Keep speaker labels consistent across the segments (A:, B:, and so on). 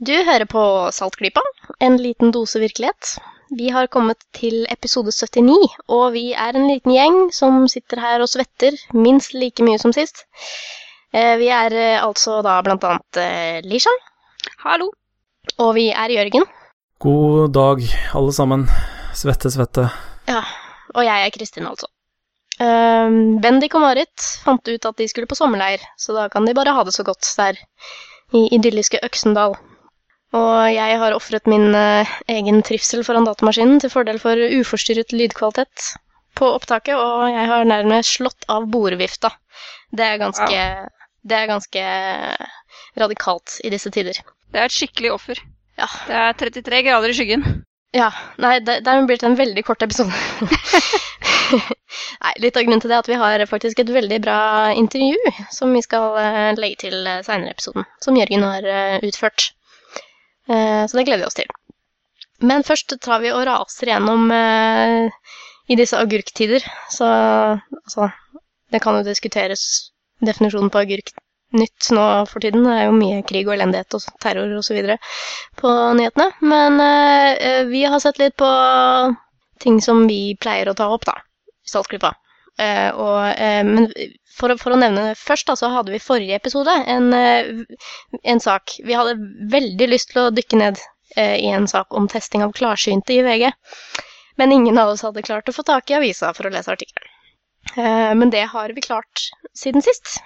A: Du hører på Saltklypa, en liten dose virkelighet. Vi har kommet til episode 79, og vi er en liten gjeng som sitter her og svetter minst like mye som sist. Eh, Vi er eh, altså da blant annet eh, Lisha,
B: Hallo.
A: og vi er Jørgen.
C: God dag, alle sammen. Svette, svette.
A: Ja, og jeg er Kristin, altså. Um, Bendik og Marit fant ut at de skulle på sommerleir, så da kan de bare ha det så godt der i idylliske Øksendal. Og jeg har ofret min eh, egen trivsel foran datamaskinen til fordel for uforstyrret lydkvalitet på opptaket, og jeg har nærmest slått av bordvifta. Det er ganske, det er ganske radikalt i disse tider.
B: Det er et skikkelig offer.
A: Ja.
B: Det er 33 grader i skyggen.
A: Ja, nei, det, det er blitt en veldig kort episode. nei, litt av grunnen til det er at vi har faktisk et veldig bra intervju som vi skal eh, legge til uh, seinere i episoden, som Jørgen har eh, utført. Eh, så det gleder vi oss til. Men først tar vi og raser gjennom eh, i disse agurktider, så altså Det kan jo diskuteres definisjonen på agurk nytt nå for tiden. Det er jo mye krig og elendighet og terror osv. på nyhetene. Men eh, vi har sett litt på ting som vi pleier å ta opp, da, Saltklypa. Eh, og, eh, men for, å- for å nevne først, da, så hadde vi forrige episode en, eh, en sak. Vi hadde veldig lyst til å dykke ned i en sak om testing av klarsynte i VG. Men ingen av oss hadde klart å få tak i avisa for å lese artikkelen. Men det har vi klart siden sist.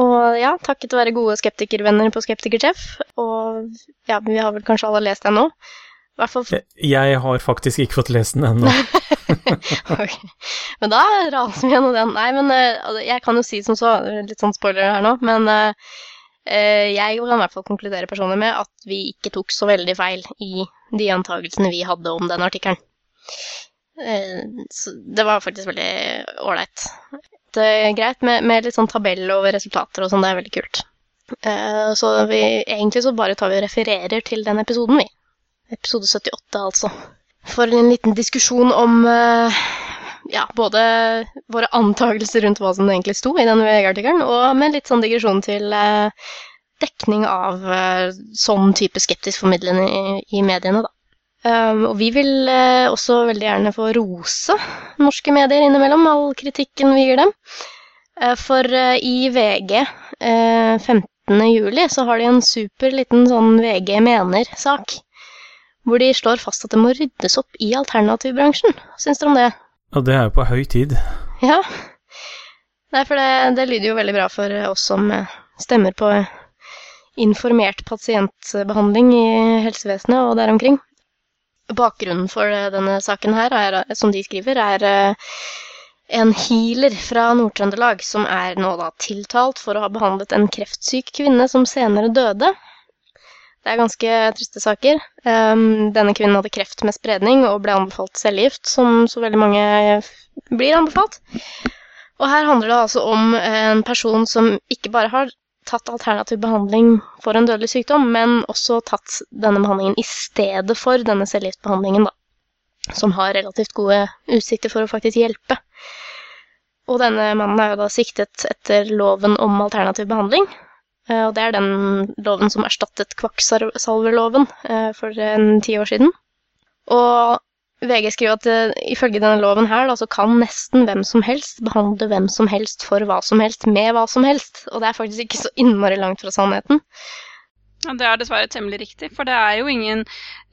A: Og ja, takket være gode skeptikervenner på Skeptikertreff. Og ja, vi har vel kanskje alle lest den nå. I hvert fall
C: Jeg har faktisk ikke fått lest den ennå.
A: okay. Men da raser vi gjennom den. Nei, men eh, altså, jeg kan jo si som så, litt sånn spoiler her nå, men eh, eh, jeg kan i hvert fall konkludere personlig med at vi ikke tok så veldig feil i de antagelsene vi hadde om den artikkelen. Så det var faktisk veldig ålreit. Det greit med, med litt sånn tabell over resultater og sånn, det er veldig kult. Så vi, egentlig så bare tar vi og refererer til den episoden, vi. Episode 78, altså for en liten diskusjon om eh, ja, både våre antakelser rundt hva som egentlig sto i denne VG-artikkelen, og med litt sånn digresjon til eh, dekning av eh, sånn type skeptisk formidlende i, i mediene, da. Um, og vi vil uh, også veldig gjerne få rose norske medier innimellom, all kritikken vi gir dem. Uh, for uh, i VG uh, 15. juli så har de en super liten sånn VG mener-sak hvor de slår fast at det må ryddes opp i alternativbransjen. Hva syns dere om det?
C: Ja, det er jo på høy tid.
A: Ja. Nei, for det, det lyder jo veldig bra for oss som eh, stemmer på informert pasientbehandling i helsevesenet og der omkring. Bakgrunnen for eh, denne saken her, er, eh, som de skriver, er en healer fra Nord-Trøndelag som er nå da tiltalt for å ha behandlet en kreftsyk kvinne som senere døde. Det er ganske triste saker. Denne kvinnen hadde kreft med spredning og ble anbefalt cellegift, som så veldig mange blir anbefalt. Og her handler det altså om en person som ikke bare har tatt alternativ behandling for en dødelig sykdom, men også tatt denne behandlingen i stedet for denne cellegiftbehandlingen, da. Som har relativt gode utsikter for å faktisk hjelpe. Og denne mannen er jo da siktet etter loven om alternativ behandling. Eh, Og det er den loven som erstattet kvakksalverloven eh, for en ti år siden. Og VG skriver at eh, ifølge denne loven her, da, så kan nesten hvem som helst behandle hvem som helst for hva som helst med hva som helst. Og det er faktisk ikke så innmari langt fra sannheten.
B: Ja, det er dessverre temmelig riktig, for det er jo ingen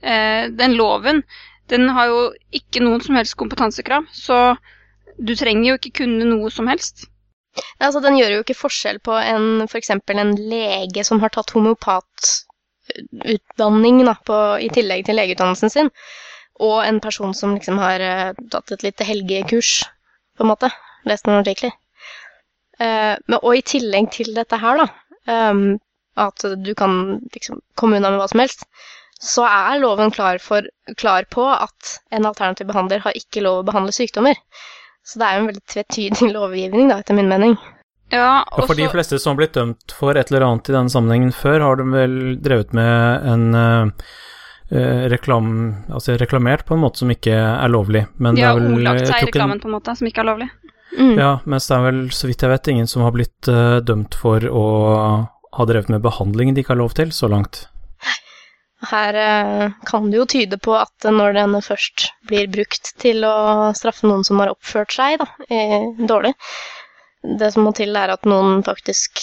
B: eh, Den loven den har jo ikke noen som helst kompetansekrav, så du trenger jo ikke kunne noe som helst.
A: Altså, den gjør jo ikke forskjell på en, for en lege som har tatt homopatutdanning da, på, i tillegg til legeutdannelsen sin, og en person som liksom har uh, tatt et lite helgekurs, på en måte. Lest noen artikler. Uh, men, og i tillegg til dette her, da, um, at du kan liksom komme unna med hva som helst, så er loven klar, for, klar på at en alternativ behandler har ikke lov å behandle sykdommer. Så det er jo en veldig tvetydig lovgivning, da, etter min mening.
B: Ja,
C: Og for de fleste som har blitt dømt for et eller annet i denne sammenhengen før, har de vel drevet med en eh, eh, reklam, altså reklamert på en måte som ikke er lovlig. Men
B: de har
C: er vel
B: ordlagt seg i reklamen på en måte, som ikke er lovlig.
A: Mm.
C: Ja, mens det er vel, så vidt jeg vet, ingen som har blitt uh, dømt for å ha drevet med behandling de ikke har lov til, så langt.
A: Her eh, kan det jo tyde på at når den først blir brukt til å straffe noen som har oppført seg da, eh, dårlig Det som må til, er at noen faktisk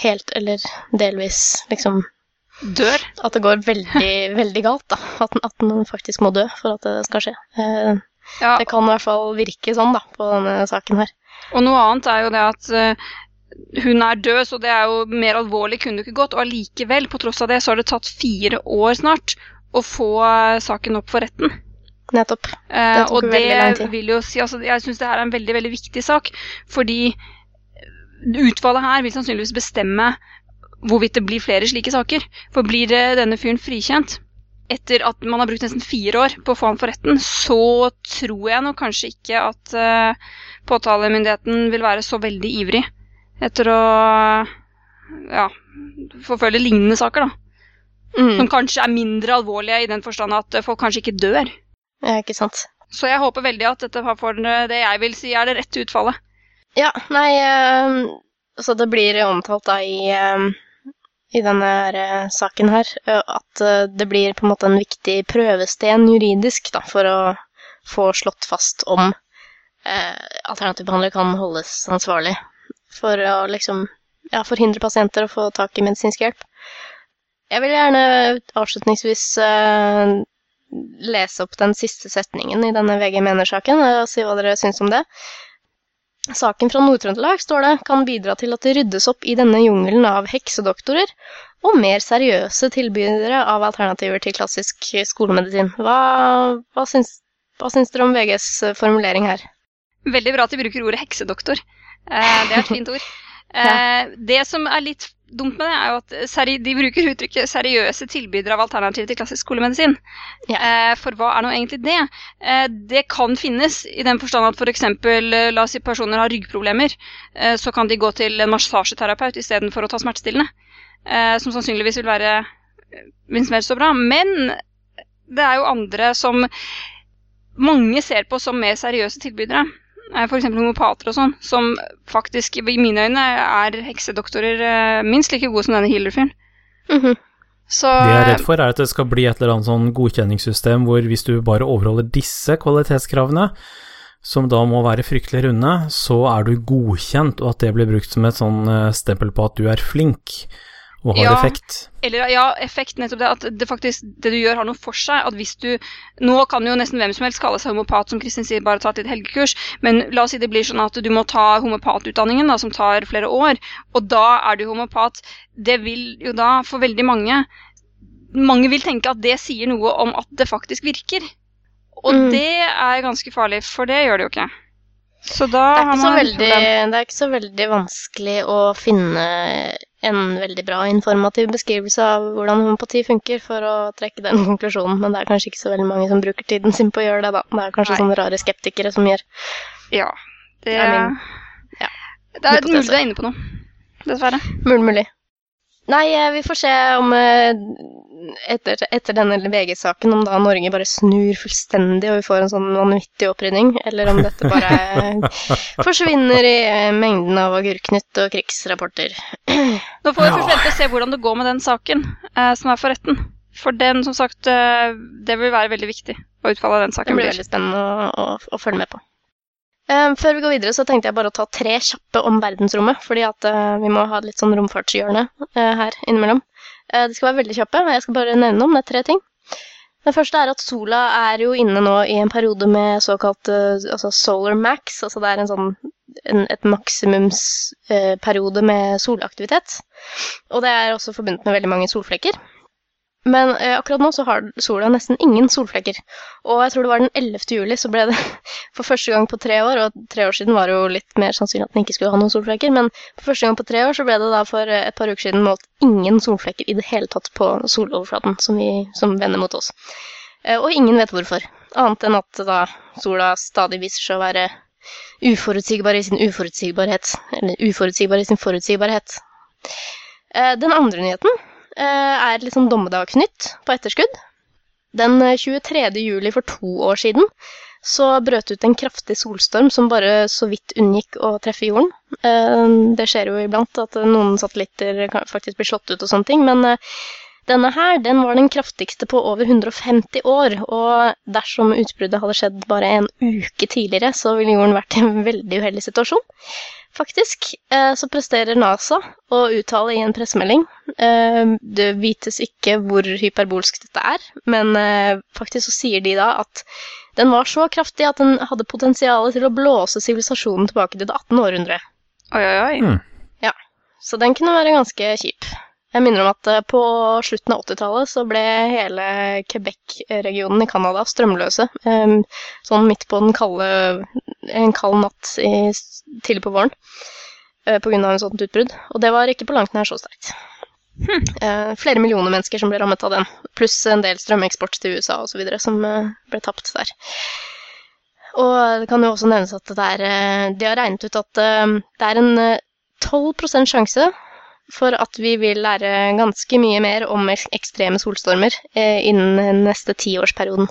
A: helt eller delvis liksom
B: Dør.
A: At det går veldig, veldig galt, da. At, at noen faktisk må dø for at det skal skje. Eh,
B: Ja,
A: det kan i hvert fall virke sånn, da, på denne saken her.
B: og noe annet er jo det at hun er død, så det er jo mer alvorlig kunne det ikke gått. Og allikevel, på tross av det, så har det tatt fire år snart å få eh, saken opp for retten.
A: Nettopp.
B: Det
A: tok
B: og
A: veldig lang
B: det
A: tid.
B: vil jo si altså, Jeg syns det her er en veldig veldig viktig sak, fordi utfallet her vil sannsynligvis bestemme hvorvidt det blir flere slike saker. For blir det denne fyren frikjent etter at man har brukt nesten fire år på å få ham for retten, så tror jeg nok kanskje ikke at uh, påtalemyndigheten vil være så veldig ivrig etter å ja, forfølge lignende saker, da.
A: Mm.
B: Som kanskje er mindre alvorlige i den forstand at folk kanskje ikke dør.
A: Ja, ikke sant.
B: Så jeg håper veldig at dette får det jeg vil si er det rette utfallet.
A: Ja, nei eh, Så det blir omtalt da i, eh, i denne her, eh, saken her eh, at eh, det blir på en måte en viktig prøvesten juridisk da, for å få slått fast om eh, alternativbehandler kan holdes ansvarlig for å liksom ja, forhindre pasienter å få tak i medisinsk hjelp. Jeg vil gjerne avslutningsvis eh, lese opp den siste setningen i denne VG mener-saken og si hva dere syns om det. Saken fra Nord-Trøndelag, står det, kan bidra til at det ryddes opp i denne jungelen av heksedoktorer og mer seriøse tilbydere av alternativer til klassisk skolemedisin. Hva, hva, syns, hva syns dere om VGs formulering her?
B: Veldig bra at de bruker ordet heksedoktor. Eh, det er et fint ord. Eh, det som er litt dumt med det, er jo at seri de bruker uttrykket 'seriøse tilbydere av alternativ til klassisk skolemedisin'.
A: Ja.
B: Eh, for hva er nå egentlig det? Eh, det kan finnes i den forstand at f.eks. For la oss si personer har ryggproblemer, eh, så kan de gå til en massasjeterapeut istedenfor å ta smertestillende. Eh, som sannsynligvis vil være minst mer så bra. Men det er jo andre som mange ser på som mer seriøse tilbydere. F.eks. homopater og sånn, som faktisk i mine øyne er heksedoktorer eh, minst like gode som denne healer-fyren.
A: Mhm.
B: Så
C: Det jeg er redd for, er at det skal bli et eller annet sånn godkjenningssystem hvor hvis du bare overholder disse kvalitetskravene, som da må være fryktelig runde, så er du godkjent, og at det blir brukt som et sånn eh, stempel på at du er flink og har
B: Ja.
C: effekt.
B: Eller ja, effekt, nettopp det. At det faktisk, det du gjør har noe for seg. At hvis du Nå kan jo nesten hvem som helst kalle seg homopat, som Kristin sier, bare ta et litt helgekurs. Men la oss si det blir sånn at du må ta homopatutdanningen, da, som tar flere år. Og da er du homopat. Det vil jo da, for veldig mange Mange vil tenke at det sier noe om at det faktisk virker. Og
A: Mm.
B: det er ganske farlig, for det gjør det jo ikke. Så da
A: Det er, ikke har
B: man så
A: veldig, det er ikke så veldig vanskelig å finne en veldig bra informativ beskrivelse av hvordan homopati funker, for å trekke den konklusjonen, men det er kanskje ikke så veldig mange som bruker tiden sin på å gjøre det, da. Det er kanskje
B: Nei.
A: sånne rare skeptikere som gjør
B: Ja. Det,
A: Det er min- ja,
B: det er mulig du er inne på noe. Dessverre.
A: Mulig, mulig. Nei, eh, vi får se om eh, etter, etter denne VG-saken om da Norge bare snur fullstendig og vi får en sånn vanvittig opprydning, eller om dette bare forsvinner i eh, mengden av agurknytt og krigsrapporter.
B: Nå får vi først vente og se hvordan det går med den saken eh, som er for retten. For den, som sagt, eh, det vil være veldig viktig å utfalle av den saken
A: Det
B: blir.
A: veldig spennende å, å, å følge med på. Um, før vi går videre, så tenkte jeg bare å ta tre kjappe om verdensrommet, fordi at uh, vi må ha litt sånn romfartshjørne uh, her innimellom. Eh, de skal være veldig kjappe, og jeg skal bare nevne om det er tre ting. Det første er at sola er jo inne nå i en periode med såkalt eh, altså solar max, altså det er en sånn en, et maksimumsperiode med solaktivitet. Og det er også forbundet med veldig mange solflekker. Men eh, akkurat nå så har sola nesten ingen solflekker. Og jeg tror det var den 11. juli så ble det for første gang på tre år, og tre år siden var det jo litt mer sannsynlig at den ikke skulle ha noen solflekker, men for første gang på tre år så ble det da for eh, et par uker siden målt ingen solflekker i det hele tatt på soloverflaten som, vi, som vender mot oss. Eh, og ingen vet hvorfor, annet enn at da sola stadig viser seg å være uforutsigbar i sin uforutsigbarhet, eller uforutsigbar i sin forutsigbarhet. Eh, Den andre nyheten er litt sånn dommedagsnytt på etterskudd. Den eh, 23. juli for to år siden så brøt ut en kraftig solstorm som bare så vidt unngikk å treffe jorden. Eh, Det skjer jo iblant at noen satellitter faktisk blir slått ut og sånne ting, men eh, Denne her, den var den kraftigste på over 150 år, og dersom utbruddet hadde skjedd bare en uke tidligere, så ville jorden vært i en veldig uheldig situasjon. Faktisk eh, så presterer NASA å uttale i en pressemelding eh, Det vites ikke hvor hyperbolsk dette er, men eh, faktisk så sier de da at den var så kraftig at den hadde potensial til å blåse sivilisasjonen tilbake til det 18. århundre.
B: Oi, oi, oi.
C: Mm.
A: Så den kunne være ganske kjip. Jeg minner om at eh, på slutten av 80-tallet så ble hele Quebec-regionen i Canada strømløse. eh, Sånn midt på den kalde En kald natt i, tidlig på våren. pga. På grunn av en sånt utbrudd. Og det var ikke på langt nær så sterkt. Hm. Flere millioner mennesker som ble rammet av den. Pluss en del strømeksport til USA osv. som eh, ble tapt der. Og det kan jo også nevnes at det er, eh, de har regnet ut at eh, det er en eh, 12% sjanse for at vi vil lære ganske mye mer om ekstreme solstormer eh, innen neste tiårsperioden.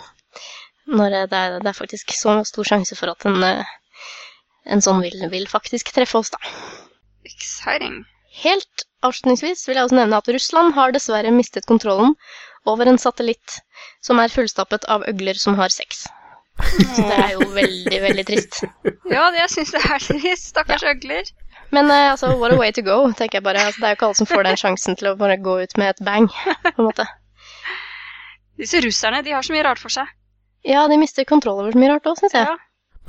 A: Når eh, det er, det er faktisk så stor sjanse for at en, eh, en sånn vil, vil faktisk treffe oss, da.
B: Exciting.
A: Helt avslutningsvis vil jeg også nevne at Russland har dessverre mistet kontrollen over en satellitt som er fullstappet av øgler som har sex. Så det er jo veldig, veldig trist.
B: Ja, det, syns jeg er trist. Stakkars øgler.
A: Men uh, altså, what a way to go, tenker jeg bare. Altså, det er jo ikke alle som får den sjansen til å bare gå ut med et bang, på en måte.
B: Disse russerne, de har så mye rart for seg.
A: Ja, de mister kontroll over så mye rart òg, syns jeg.
B: Ja.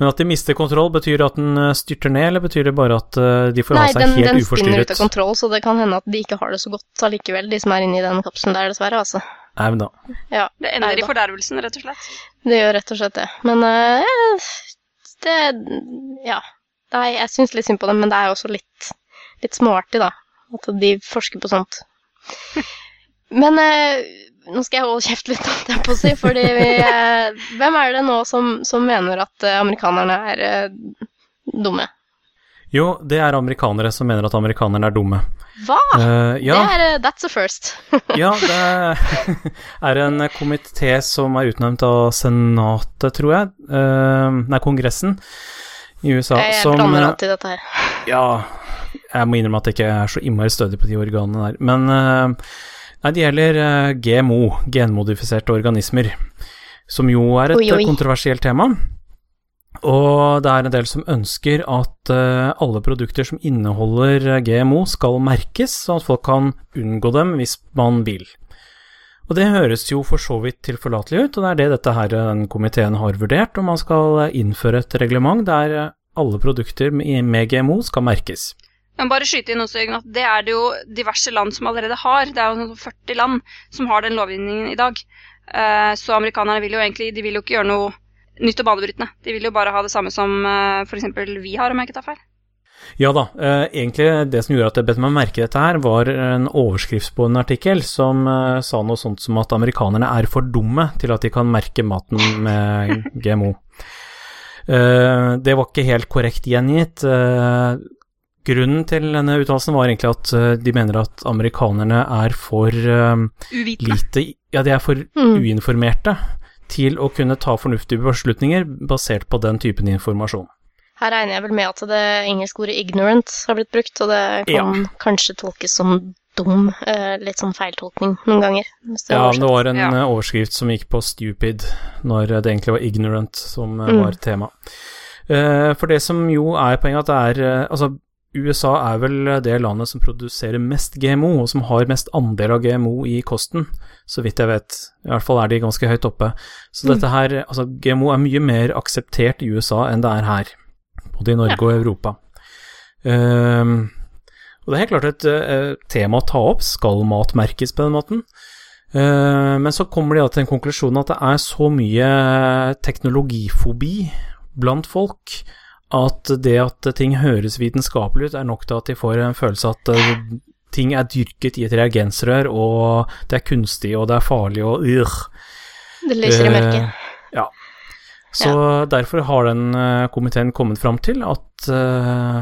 C: Men at de mister kontroll, betyr det at den eh, styrter ned, eller betyr det bare at eh, de får
A: Nei,
C: ha seg
A: den,
C: helt
A: den spinner ut av kontroll, så det kan hende at de ikke har det så godt allikevel, de som er inni den kapselen der, dessverre. altså.
C: Nei, men da.
A: Ja,
B: Det ender i fordervelsen, rett og slett.
A: det gjør rett og slett det. Men uh, det Ja. Nei, jeg syns litt synd på dem, men det er også litt, litt småartig, da. At de forsker på sånt. Men eh, nå skal jeg holde kjeft litt, holdt jeg på å si, fordi vi eh, Hvem er det nå som, som mener at eh, amerikanerne er eh, dumme?
C: Jo, det er amerikanere som mener at amerikanerne er dumme.
A: Hva?
C: Uh, ja,
A: Det er, eh, that's a first.
C: ja, det er en komité som er utnevnt av Senatet, tror jeg. Uh, nei, Kongressen i USA.
A: jeg
C: som,
A: blander
C: eh,
A: alltid dette her.
C: Ja, jeg må innrømme at jeg ikke er så innmari stødig på de organene der. Men eh, nei, det gjelder eh, GMO, genmodifiserte organismer, som jo er et
A: Oi, oi.
C: kontroversielt tema. Og det er en del som ønsker at eh, alle produkter som inneholder eh, GMO skal merkes, sånn at folk kan unngå dem hvis man vil. Og det høres jo for så vidt tilforlatelig ut, og det er det dette her eh, den komiteen har vurdert, om man skal eh, innføre et reglement der eh, alle produkter med GMO skal merkes.
B: Jeg må bare skyte inn også, Jørgen, at det er det jo diverse land som allerede har. Det er jo sånn 40 land som har den lovgivningen i dag. Så amerikanerne vil jo egentlig de vil jo ikke gjøre noe nytt og banebrytende. De vil jo bare ha det samme som f.eks. vi har, om jeg ikke tar feil.
C: Ja da, eh, egentlig det som gjorde at jeg bet meg merke dette her, var en overskrift på en artikkel som eh, sa noe sånt som at amerikanerne er for dumme til at de kan merke maten med GMO. Eh, det var ikke helt korrekt gjengitt. Eh, grunnen til denne uttalelsen var egentlig at de mener at amerikanerne er for lite Ja, de er for
A: Mm.
C: uinformerte til å kunne ta fornuftige beslutninger basert på den typen informasjon.
A: Her regner jeg vel med at det engelske ordet 'ignorant' har blitt brukt, og det kan kanskje tolkes som dum, eh, litt sånn feiltolkning noen ganger. Hvis det
C: Ja, det var en
B: Ja.
C: eh, overskrift som gikk på 'stupid', når det egentlig var 'ignorant' som eh,
A: Mm.
C: var tema. Eh, For det som jo er poenget, at det er eh, Altså, USA er vel det landet som produserer mest GMO, og som har mest andel av GMO i kosten, så vidt jeg vet. I hvert fall er de ganske høyt oppe. Så
A: Mm.
C: dette her Altså, GMO er mye mer akseptert i USA enn det er her, både i Norge
A: Ja.
C: og Europa. Ehm, og det er helt klart et uh, tema å ta opp. Skal mat merkes på den måten? Uh, men så kommer de til en konklusjon at det er så mye teknologifobi blant folk at det at ting høres vitenskapelig ut, er nok til at de får en følelse at eh, ting er dyrket i et reagensrør, og det er kunstig, og det er farlig, og øh.
A: Det lyser i mørket.
C: Eh, Ja. Så derfor har den eh, komiteen kommet fram til at eh,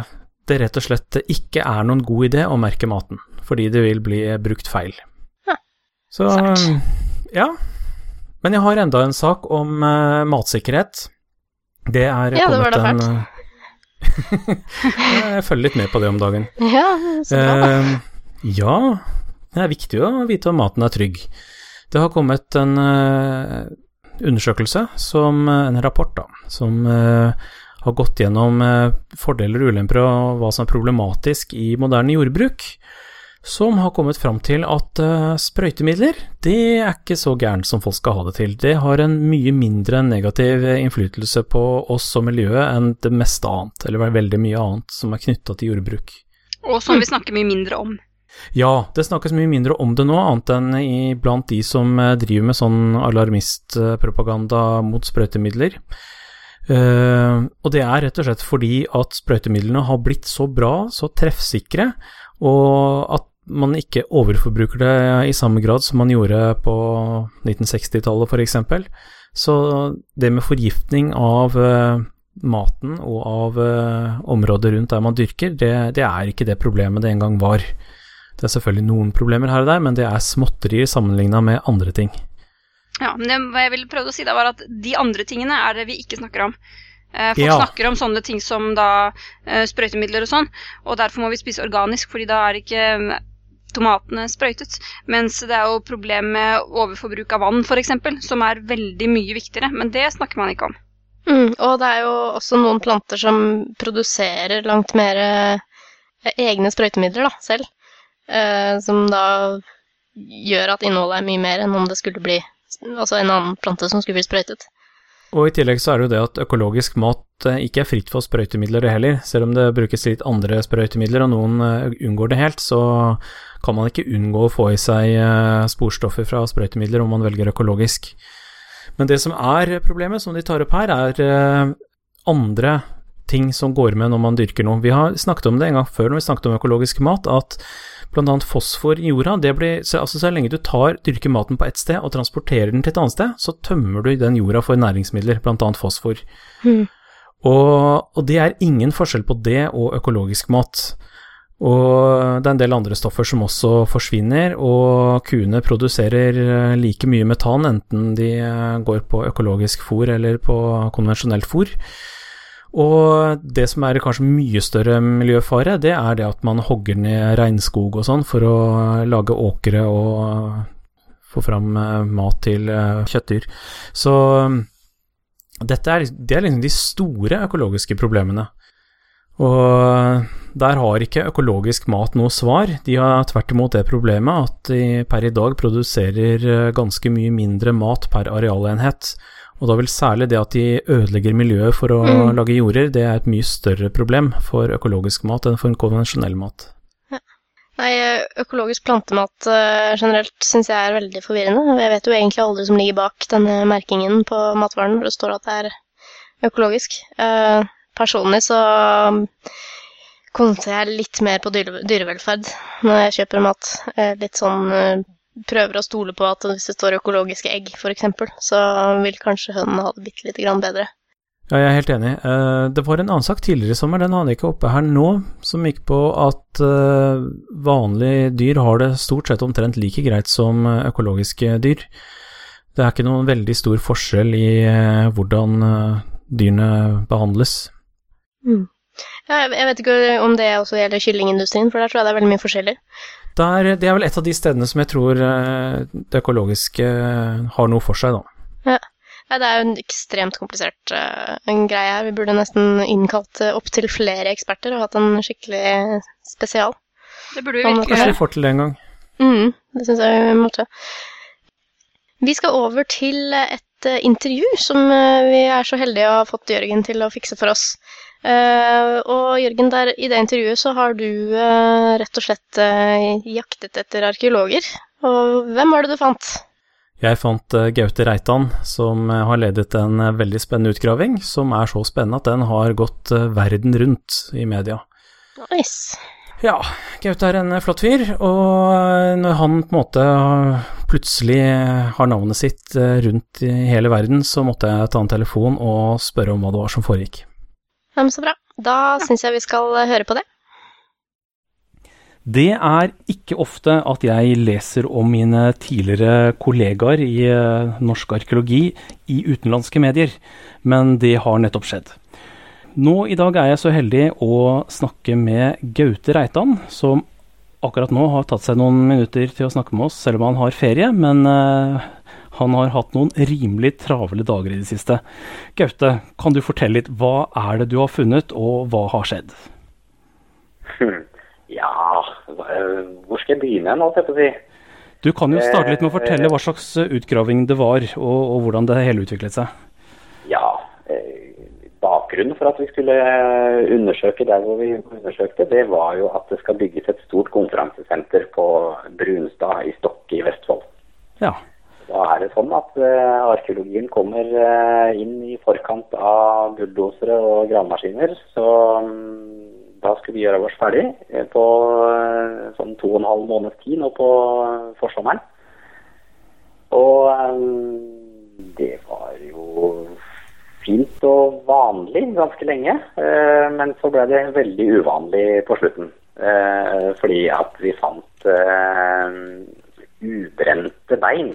C: det rett og slett ikke er noen god idé å merke maten, fordi det vil bli brukt feil.
A: Ja.
C: Så ja. Men jeg har enda en sak om eh, matsikkerhet. Det er
A: Ja, det var
C: kommet
A: da
C: en Jeg følger litt med på det om dagen.
A: Ja, så bra.
C: Ja, Det er viktig å vite om maten er trygg. Det har kommet en undersøkelse, som, en rapport, da, som uh, har gått gjennom uh, fordeler og ulemper og hva som er problematisk i moderne jordbruk som har kommet fram til at uh, sprøytemidler, det er ikke så gærent som folk skal ha det til. Det har en mye mindre negativ innflytelse på oss og miljøet enn det meste annet, eller veldig mye annet som er knytta til jordbruk.
B: Og som vi snakker mye mindre om.
C: Ja, det snakkes mye mindre om det nå, annet enn i, blant de som eh, driver med sånn alarmistpropaganda mot sprøytemidler. Uh, og det er rett og slett fordi at sprøytemidlene har blitt så bra, så treffsikre, og at man ikke overforbruker det i samme grad som man gjorde på 1960-tallet f.eks. Så det med forgiftning av uh, maten og av uh, området rundt der man dyrker, det, det, er ikke det problemet det en gang var. Det er selvfølgelig noen problemer her og der, men det er småtterier sammenligna med andre ting.
B: Ja, men det, hva jeg ville prøvd å si da, var at de andre tingene er det vi ikke snakker om. Eh, folk ja. snakker om sånne ting som da eh, sprøytemidler og sånn, og derfor må vi spise organisk, fordi da er ikke tomatene sprøytet. Mens det er jo problem med overforbruk av vann, f.eks., som er veldig mye viktigere. Men det snakker man ikke om.
A: Mm, og det er jo også noen planter som produserer langt mer eh, egne sprøytemidler da, selv. Eh, som da gjør at innholdet er mye mer enn om det skulle bli altså en annen plante som skulle bli sprøytet.
C: Og i tillegg så er det jo det at økologisk mat eh, ikke er fritt for sprøytemidler heller. Selv om det brukes litt andre sprøytemidler, og noen eh, unngår det helt, så kan man ikke unngå å få i seg sporstoffer fra sprøytemidler om man velger økologisk. Men det som er problemet, som de tar opp her, er andre ting som går med når man dyrker noe. Vi har snakket om det en gang før når vi snakket om økologisk mat, at bl.a. fosfor i jorda. Det blir, så, altså, så lenge du tar, dyrker maten på ett sted og transporterer den til et annet sted, så tømmer du den jorda for næringsmidler, bl.a. fosfor. Mm. Og, og, det er ingen forskjell på det og økologisk mat. Og det er en del andre stoffer som også forsvinner, og kuene produserer eh, like mye metan enten de eh, går på økologisk fôr eller på konvensjonelt fôr. Og det som er kanskje mye større miljøfare, det er det at man hogger ned regnskog og sånn for å lage åkre og få fram eh, mat til eh, kjøttdyr. Så dette er, det er liksom de store økologiske problemene. Og der har ikke økologisk mat noe svar. De har tvert imot det problemet at de per i dag produserer eh, ganske mye mindre mat per arealenhet. Og da vil særlig det at de ødelegger miljøet for å mm. lage jorder, det er et mye større problem for økologisk mat enn for en konvensjonell mat. Ja.
A: Nei, økologisk plantemat uh, generelt syns jeg er veldig forvirrende. Jeg vet jo egentlig aldri som ligger bak denne merkingen på matvaren hvor det står at det er økologisk. Uh, personlig så konter jeg litt mer på dyrevelferd når jeg kjøper mat. Uh, litt sånn prøver å stole på at hvis det står økologiske egg, f.eks., så vil kanskje hønene ha det bitte lite grann bedre.
C: Ja, jeg er helt enig. Eh, det var en annen sak tidligere i sommer, den hadde jeg ikke oppe her nå, som gikk på at eh, vanlige dyr har det stort sett omtrent like greit som eh, økologiske dyr. Det er ikke noen veldig stor forskjell i hvordan dyrene behandles.
A: Mm. Ja, jeg vet ikke om det også gjelder kyllingindustrien, for der tror jeg det er veldig mye forskjellig.
C: Der, det er vel et av de stedene som jeg tror eh, det økologiske eh, har noe for seg,
A: da. Ja. ja det er jo en ekstremt komplisert uh, en greie her. Vi burde nesten innkalt uh, opptil flere eksperter og hatt en skikkelig spesial.
B: Det burde vi virkelig
C: Kanskje vi får til det en gang.
A: Mm, det syns jeg vi måtte. Vi skal over til et uh, intervju som vi er så heldige å ha fått Jørgen til å fikse for oss. Uh, og Jørgen, der, i det intervjuet så har du uh, rett og slett uh, jaktet etter arkeologer. Og hvem var det du fant?
C: Jeg fant Gaute Reitan, som har ledet en veldig spennende utgraving, som er så spennende at den har gått verden rundt i media.
A: Nice.
C: Ja, Gaute er en flott fyr, og når han på en måte plutselig har navnet sitt rundt i hele verden, så måtte jeg ta en telefon og spørre om hva det var som foregikk.
A: Ja, men så bra. Da ja. syns jeg vi skal eh, høre på det.
C: Det er ikke ofte at jeg leser om mine tidligere kollegaer i eh, norsk arkeologi i utenlandske medier, men det har nettopp skjedd. Nå i dag er jeg så heldig å snakke med Gaute Reitan, som akkurat nå har tatt seg noen minutter til å snakke med oss, selv om han har ferie. Men uh, han har hatt noen rimelig travle dager i det siste. Gaute, kan du fortelle litt hva er det du har funnet, og hva har skjedd?
D: Ja, hvor skal jeg begynne nå, skal jeg si?
C: Du kan jo starte litt med å fortelle hva slags utgraving det var, og, og hvordan det hele utviklet seg.
D: Ja, bakgrunnen for at vi skulle eh, undersøke der hvor vi undersøkte, det var jo at det skal bygges et stort konferansesenter på Brunstad i Stokke i Vestfold.
C: Ja.
D: Da er det sånn at uh, arkeologien kommer uh, inn i forkant av bulldosere og gravemaskiner. Så um, da skulle vi gjøre oss ferdig uh, på sånn to og en halv måneds tid nå på forsommeren. Og det var jo fint og vanlig ganske lenge. Eh, men så ble det veldig uvanlig på slutten. Eh, fordi at vi fant eh, ubrente bein.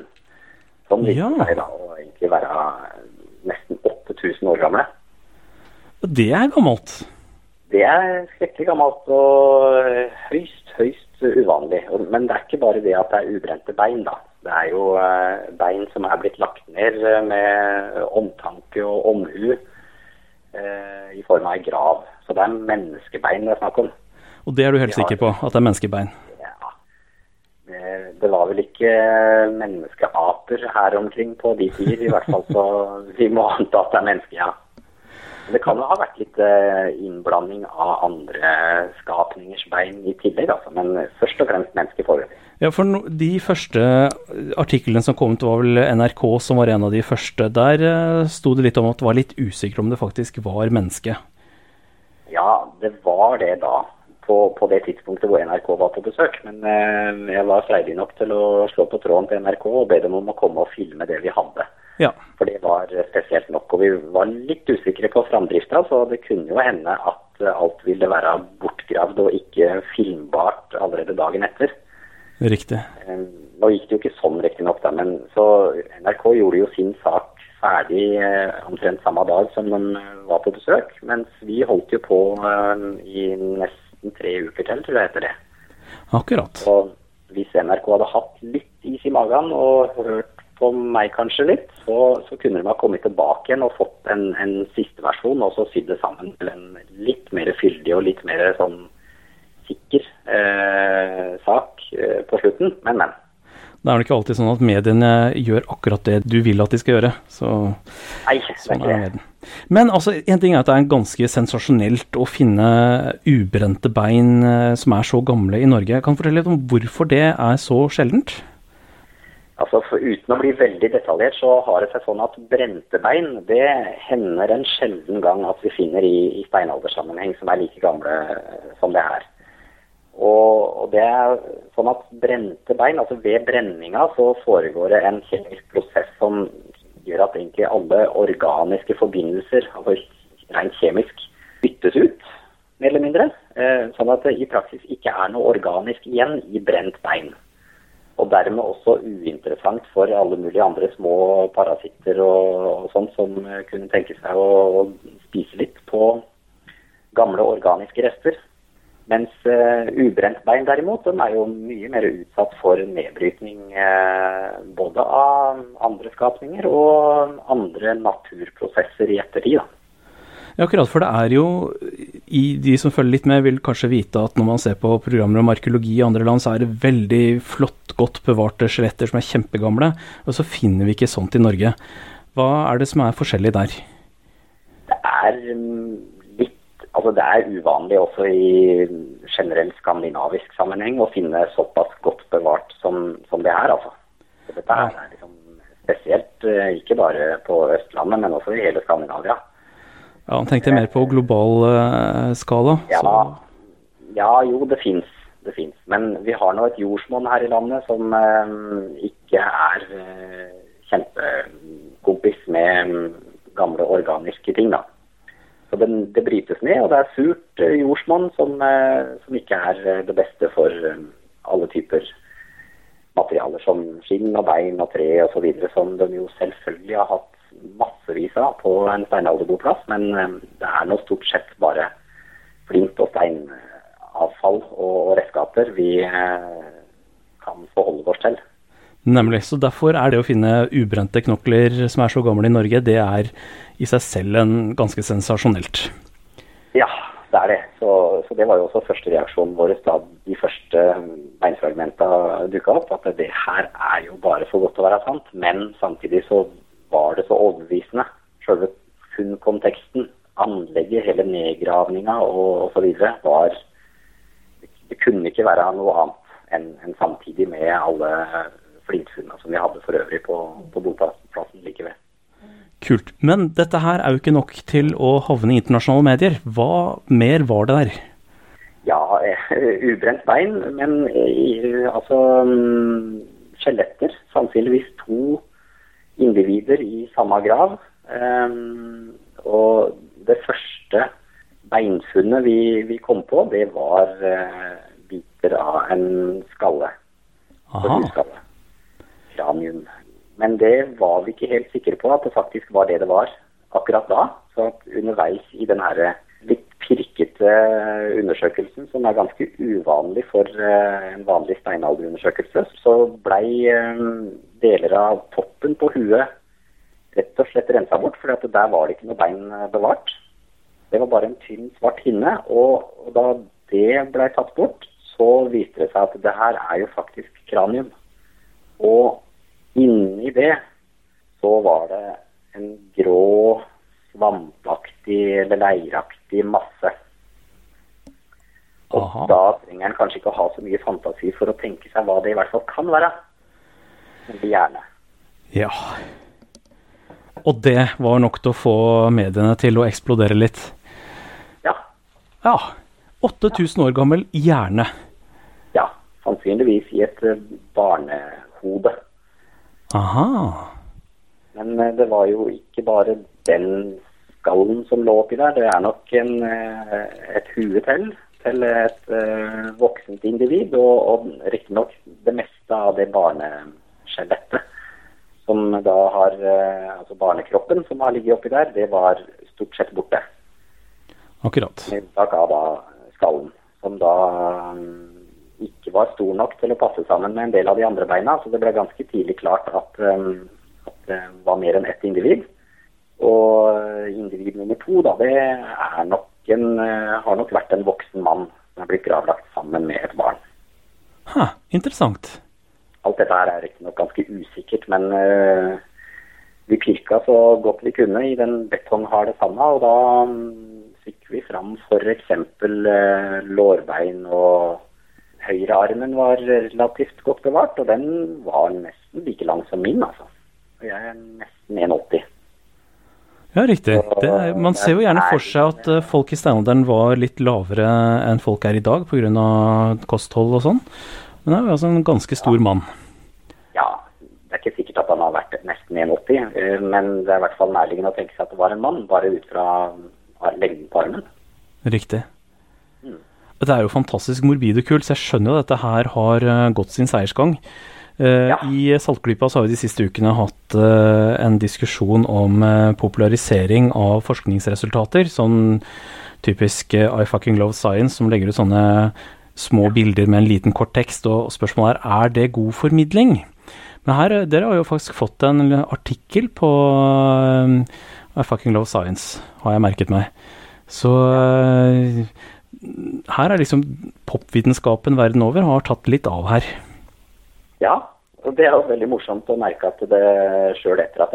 D: Som viste ja. seg da å egentlig være nesten 8000 år gamle.
C: Det er gammelt?
D: Det er skrekkelig gammelt og høyst, høyst uvanlig. Men det er ikke bare det at det er ubrente bein, da. Det er jo eh, bein som er blitt lagt ned eh, med omtanke og omhu eh, i form av ei grav. Så det er menneskebein det er snakk om.
C: Og det er du helt har, sikker på, at det er menneskebein?
D: Ja. Det var vel ikke menneskeaper her omkring på de tider, i hvert fall. Så vi må anta at det er mennesker, ja. Det kan jo ha vært litt innblanding av andre skapningers bein i tillegg, altså. Men først og fremst menneskeforøvrig.
C: Ja, for no, De første artiklene som kom ut, var vel NRK som var en av de første. Der uh, sto det litt om at det var litt usikker om det faktisk var menneske.
D: Ja, det var det da. På, på det tidspunktet hvor NRK var på besøk. Men eh, jeg var freidig nok til å slå på tråden til NRK og be dem om å komme og filme det vi hadde.
C: Ja.
D: For det var spesielt nok. Og vi var litt usikre på framdrifta, så det kunne jo hende at alt ville være bortgravd og ikke filmbart allerede dagen etter.
C: Riktig.
D: Nå gikk det jo ikke sånn riktignok, da, men så NRK gjorde jo sin sak ferdig eh, omtrent samme dag som de var på besøk. Mens vi holdt jo på eh, i nesten tre uker til, tror jeg etter det.
C: Akkurat.
D: Og hvis NRK hadde hatt litt is i magen og hørt på meg kanskje litt, så, så kunne de ha kommet tilbake igjen og fått en, en siste versjon og så sydd det sammen til en litt mer fyldig og litt mer sånn sikker eh, sak eh, på slutten, men, men.
C: Det er vel ikke alltid sånn at mediene gjør akkurat det du vil at de skal gjøre. Så,
D: Nei, det er sånn ikke det.
C: Men altså, en ting er at det er ganske sensasjonelt å finne ubrente bein eh, som er så gamle i Norge. Kan du fortelle litt om hvorfor det er så sjeldent?
D: Altså, Uten å bli veldig detaljert, så har det seg sånn at brente bein det hender en sjelden gang at vi finner i, i steinaldersammenheng som er like gamle som det her. Og, og, det er sånn at brente bein, altså ved brenninga så foregår det en kjemisk prosess som gjør at egentlig alle organiske forbindelser, altså rent kjemisk, byttes ut, mer eller mindre. Eh, sånn at det i praksis ikke er noe organisk igjen i brent bein. Og dermed også uinteressant for alle mulige andre små parasitter og, og sånt som kunne tenke seg å, å spise litt på gamle organiske rester. Mens uh, ubrent bein derimot, de er jo mye mer utsatt for nedbrytning uh, både av andre skapninger og andre naturprosesser i ettertid. Da.
C: Ja, akkurat, for det er jo i De som følger litt med, vil kanskje vite at når man ser på programmer om arkeologi i andre land, så er det veldig flott, godt bevarte skjeletter som er kjempegamle, og så finner vi ikke sånt i Norge. Hva er det som er forskjellig der?
D: Det er um Altså Det er uvanlig også i generell skandinavisk sammenheng å finne såpass godt bevart som, som det er. altså. Så dette er liksom spesielt eh, ikke bare på Østlandet, men også i hele Skandinavia.
C: Ja, Han tenkte mer på global uh, skala?
D: Ja, ja, jo, det fins. Det fins. Men vi har nå et jordsmonn her i landet som uh, ikke er uh, kjempekompis med um, gamle organiske ting. da. Så den, det brytes ned, og det er surt eh, jordsmonn som, eh, som, ikke er eh, det beste for alle typer materialer som skinn og bein og tre osv., som de jo selvfølgelig har hatt massevis av på en steinalderboplass, men det er nå stort sett bare flint og steinavfall og redskaper vi kan forholde oss til.
C: Nemlig. Så derfor er det å finne ubrente knokler som er så gamle i Norge, det er i seg selv en ganske sensasjonelt.
D: Ja, det er det. Så, så det var jo også første reaksjonen vår da de første beinfragmentene dukka opp. At det her er jo bare for godt til å være sant. Men samtidig så var det så overbevisende. Selve funnkonteksten, anlegget, hele nedgravninga og osv. var Det kunne ikke være noe annet enn, enn samtidig med alle flintfunna som vi hadde for øvrig på, på boplassen like ved.
C: Kult. Men dette her er jo ikke nok til å havne i internasjonale medier. Hva mer var det der?
D: Ja, ubrent bein, men altså mm, skjeletter. Sannsynligvis to individer i samme grav. Um, og det første beinfunnet vi, vi, kom på, det var uh, biter av en skalle.
C: Aha
D: kranium. Men det var vi ikke helt sikre på at det faktisk var det det var akkurat da. Så underveis i den her litt pirkete undersøkelsen, som er ganske uvanlig for eh, en vanlig steinalderundersøkelse, så blei eh, deler av toppen på huet rett og slett rensa bort, for der var det ikke noe bein eh, bevart. Det var bare en tynn, svart hinne. Og da det blei tatt bort, så viste det seg at det her er jo faktisk kranium. Og Inni det så var det en grå, svampaktig eller leiraktig masse. Og Aha. da trenger en kanskje ikke å ha så mye fantasi for å tenke seg hva det i hvert fall kan være. Men gjerne.
C: Ja. Og det var nok til å få mediene til å eksplodere litt?
D: Ja.
C: Ja. 8000 år gammel hjerne.
D: Ja. Sannsynligvis i et eh, barnehode.
C: Aha.
D: Men eh, det var jo ikke bare den skallen som lå oppi der. Det er nok en, eh, et hue til til et uh, voksent individ. Og, og riktignok det meste av det barneskjelettet som da har uh, Altså barnekroppen som har ligget oppi der, det var stort sett borte.
C: Akkurat.
D: Med unntak av da skallen, som da um, ikke var stor nok til å passe sammen med en del av de andre beina. Så det ble ganske tidlig klart at, um, at det var mer enn ett individ. Og individ nummer to, da, det nok en, uh, har nok vært en voksen mann som er blitt gravlagt sammen med et barn.
C: Ha, interessant.
D: Alt dette her er riktignok ganske usikkert, men uh, vi pirka så godt vi kunne i den betongharde sanda, og da um, fikk vi fram f.eks. Uh, lårbein og høyrearmen var relativt godt bevart, og den var nesten like lang som min, altså. Og jeg er nesten 1,80.
C: Ja, riktig. Det, man ser jo gjerne for seg at eh, folk i steinalderen var litt lavere enn folk er i dag pga. kosthold og sånn. Men det er jo altså en ganske stor mann.
D: Ja, det er ikke sikkert at han har vært nesten 1,80, eh, men det er i hvert fall nærliggende å tenke seg at det var en mann, bare ut fra lengden på armen.
C: Riktig. Det er jo fantastisk morbid og kult, så jeg skjønner jo at dette her har uh, gått sin seiersgang. Uh, ja. I Saltklypa så har vi de siste ukene hatt uh, en diskusjon om popularisering av forskningsresultater. Sånn typisk I fucking love science, som legger ut sånne små bilder med en liten kort tekst. Og spørsmålet er er det god formidling. Men her, dere har jo faktisk fått en artikkel på I fucking love science, har jeg merket meg. Så her er liksom popvitenskapen verden over har tatt litt av her.
D: Ja, og det er jo veldig morsomt å merke at det sjøl etter at,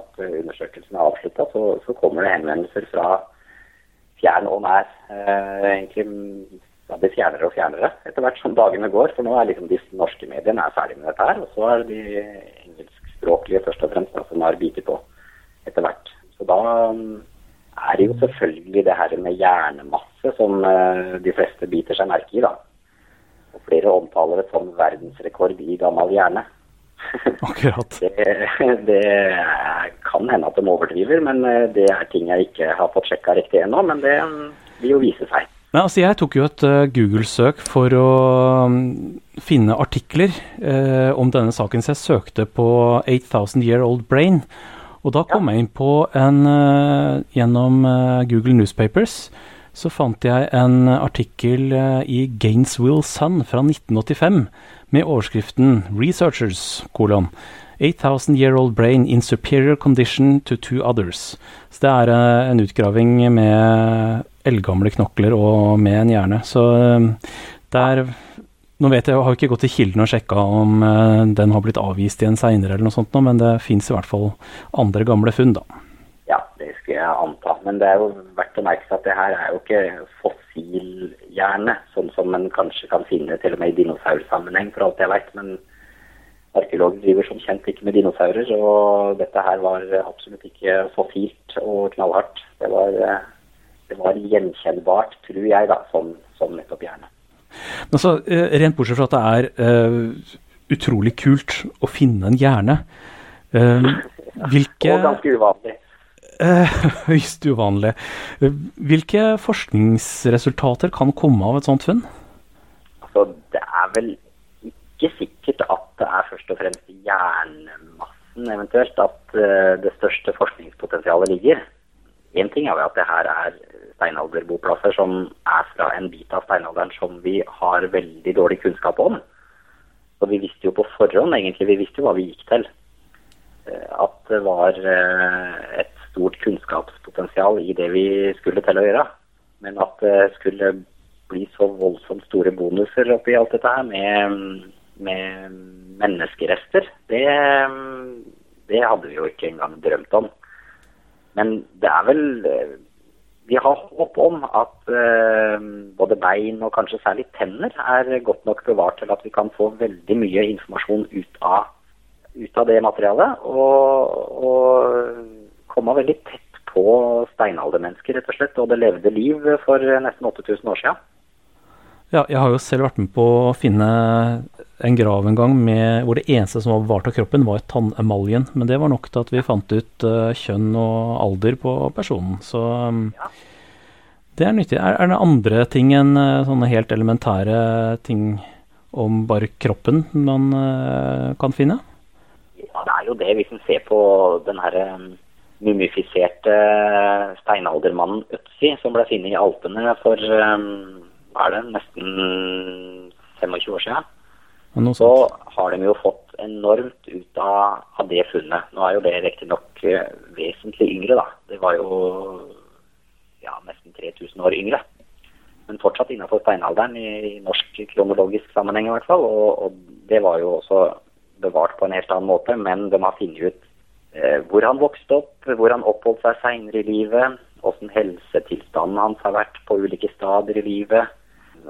D: at undersøkelsen er avslutta, så, så, kommer det henvendelser fra fjern og nær. Eh, egentlig ja, det fjernere og fjernere etter hvert som dagene går. For nå er liksom de norske mediene er ferdig med dette her. Og så er det de engelskspråklige først og fremst da, som har bitt på etter hvert. Så da er jo selvfølgelig det her med hjernemasse som uh, de fleste biter seg merke i. da. Og flere omtaler det som verdensrekord i gammel hjerne.
C: Akkurat.
D: det, det, kan hende at de overdriver, men eh, det er ting jeg ikke har fått sjekka riktig ennå. Men det vil jo vise seg.
C: Men altså, Jeg tok jo et uh, Google-søk for å um, finne artikler eh, om denne saken, så jeg søkte på 8000 Year Old Brain. Og da kom ja. jeg inn på en uh, gjennom uh, Google Newspapers så fant jeg en artikkel eh, i Gainesville Sun fra 1985 med overskriften 'Researchers', kolon. 8000 year old brain in superior condition to two others. Så det er uh, en utgraving med eldgamle knokler og med en hjerne. Så uh, det er Nå vet jeg, jeg har ikke gått til kilden og sjekka om uh, den har blitt avvist igjen seinere eller noe sånt, nå, men det fins i hvert fall andre gamle funn, da.
D: Ja, det skulle jeg anta. Men det er jo verdt å merke seg at det her er jo ikke fossilhjerne, sånn som en kanskje kan finne til og med i dinosaursammenheng, for alt jeg veit. Men arkeologer driver som kjent ikke med dinosaurer, og dette her var absolutt ikke fossilt og knallhardt. Det var, det var gjenkjennbart, tror jeg, da, som, som nettopp hjerne.
C: Men så, eh, Rent bortsett fra at det er uh, utrolig kult å finne en hjerne, uh, hvilke
D: Og ganske uvanlig.
C: Uh, høyst uvanlig. Hvilke forskningsresultater kan komme av et sånt funn?
D: Altså, det er vel ikke sikkert at det er først og fremst hjernemassen eventuelt at det største forskningspotensialet ligger. Én ting er at det her er steinalderboplasser som er fra en bit av steinalderen som vi har veldig dårlig kunnskap om. Så vi visste jo på forhånd egentlig, vi visste jo hva vi gikk til. Uh, at det var uh, et stort kunnskapspotensial i det vi skulle til å gjøre. Men at det skulle bli så voldsomt store bonuser oppi alt dette her med med menneskerester, det, det hadde vi jo ikke engang drømt om. Men det er vel Vi har håp om at eh, både bein og kanskje særlig tenner er godt nok bevart til at vi kan få veldig mye informasjon ut av, ut av det materialet. Og, og komme veldig tett på steinaldermennesker, rett og slett, og det levde liv for nesten 8000 år siden.
C: Ja, jeg har jo selv vært med på å finne en grav en gang med, hvor det eneste som var bevart av kroppen, var tannemaljen. Men det var nok til at vi fant ut uh, kjønn og alder på personen. Så um, ja. det er nyttig. Er, er, det andre ting enn uh, sånne helt elementære ting om bare kroppen man uh, kan finne?
D: Ja, det er jo det. Hvis en ser på den herre um, mumifiserte steinaldermannen Øtzi, som ble funnet i Alpene for um, er det nesten 25 år siden så har de jo fått enormt ut av, av det funnet. Nå er jo det riktignok uh, vesentlig yngre, da. Det var jo ja, nesten 3000 år yngre. Men fortsatt innenfor steinalderen i, i norsk kronologisk sammenheng i hvert fall. Og, og, det var jo også bevart på en helt annen måte, men de har funnet ut eh, hvor han vokste opp, hvor han oppholdt seg seinere i livet, åssen helsetilstanden hans har vært på ulike stader i livet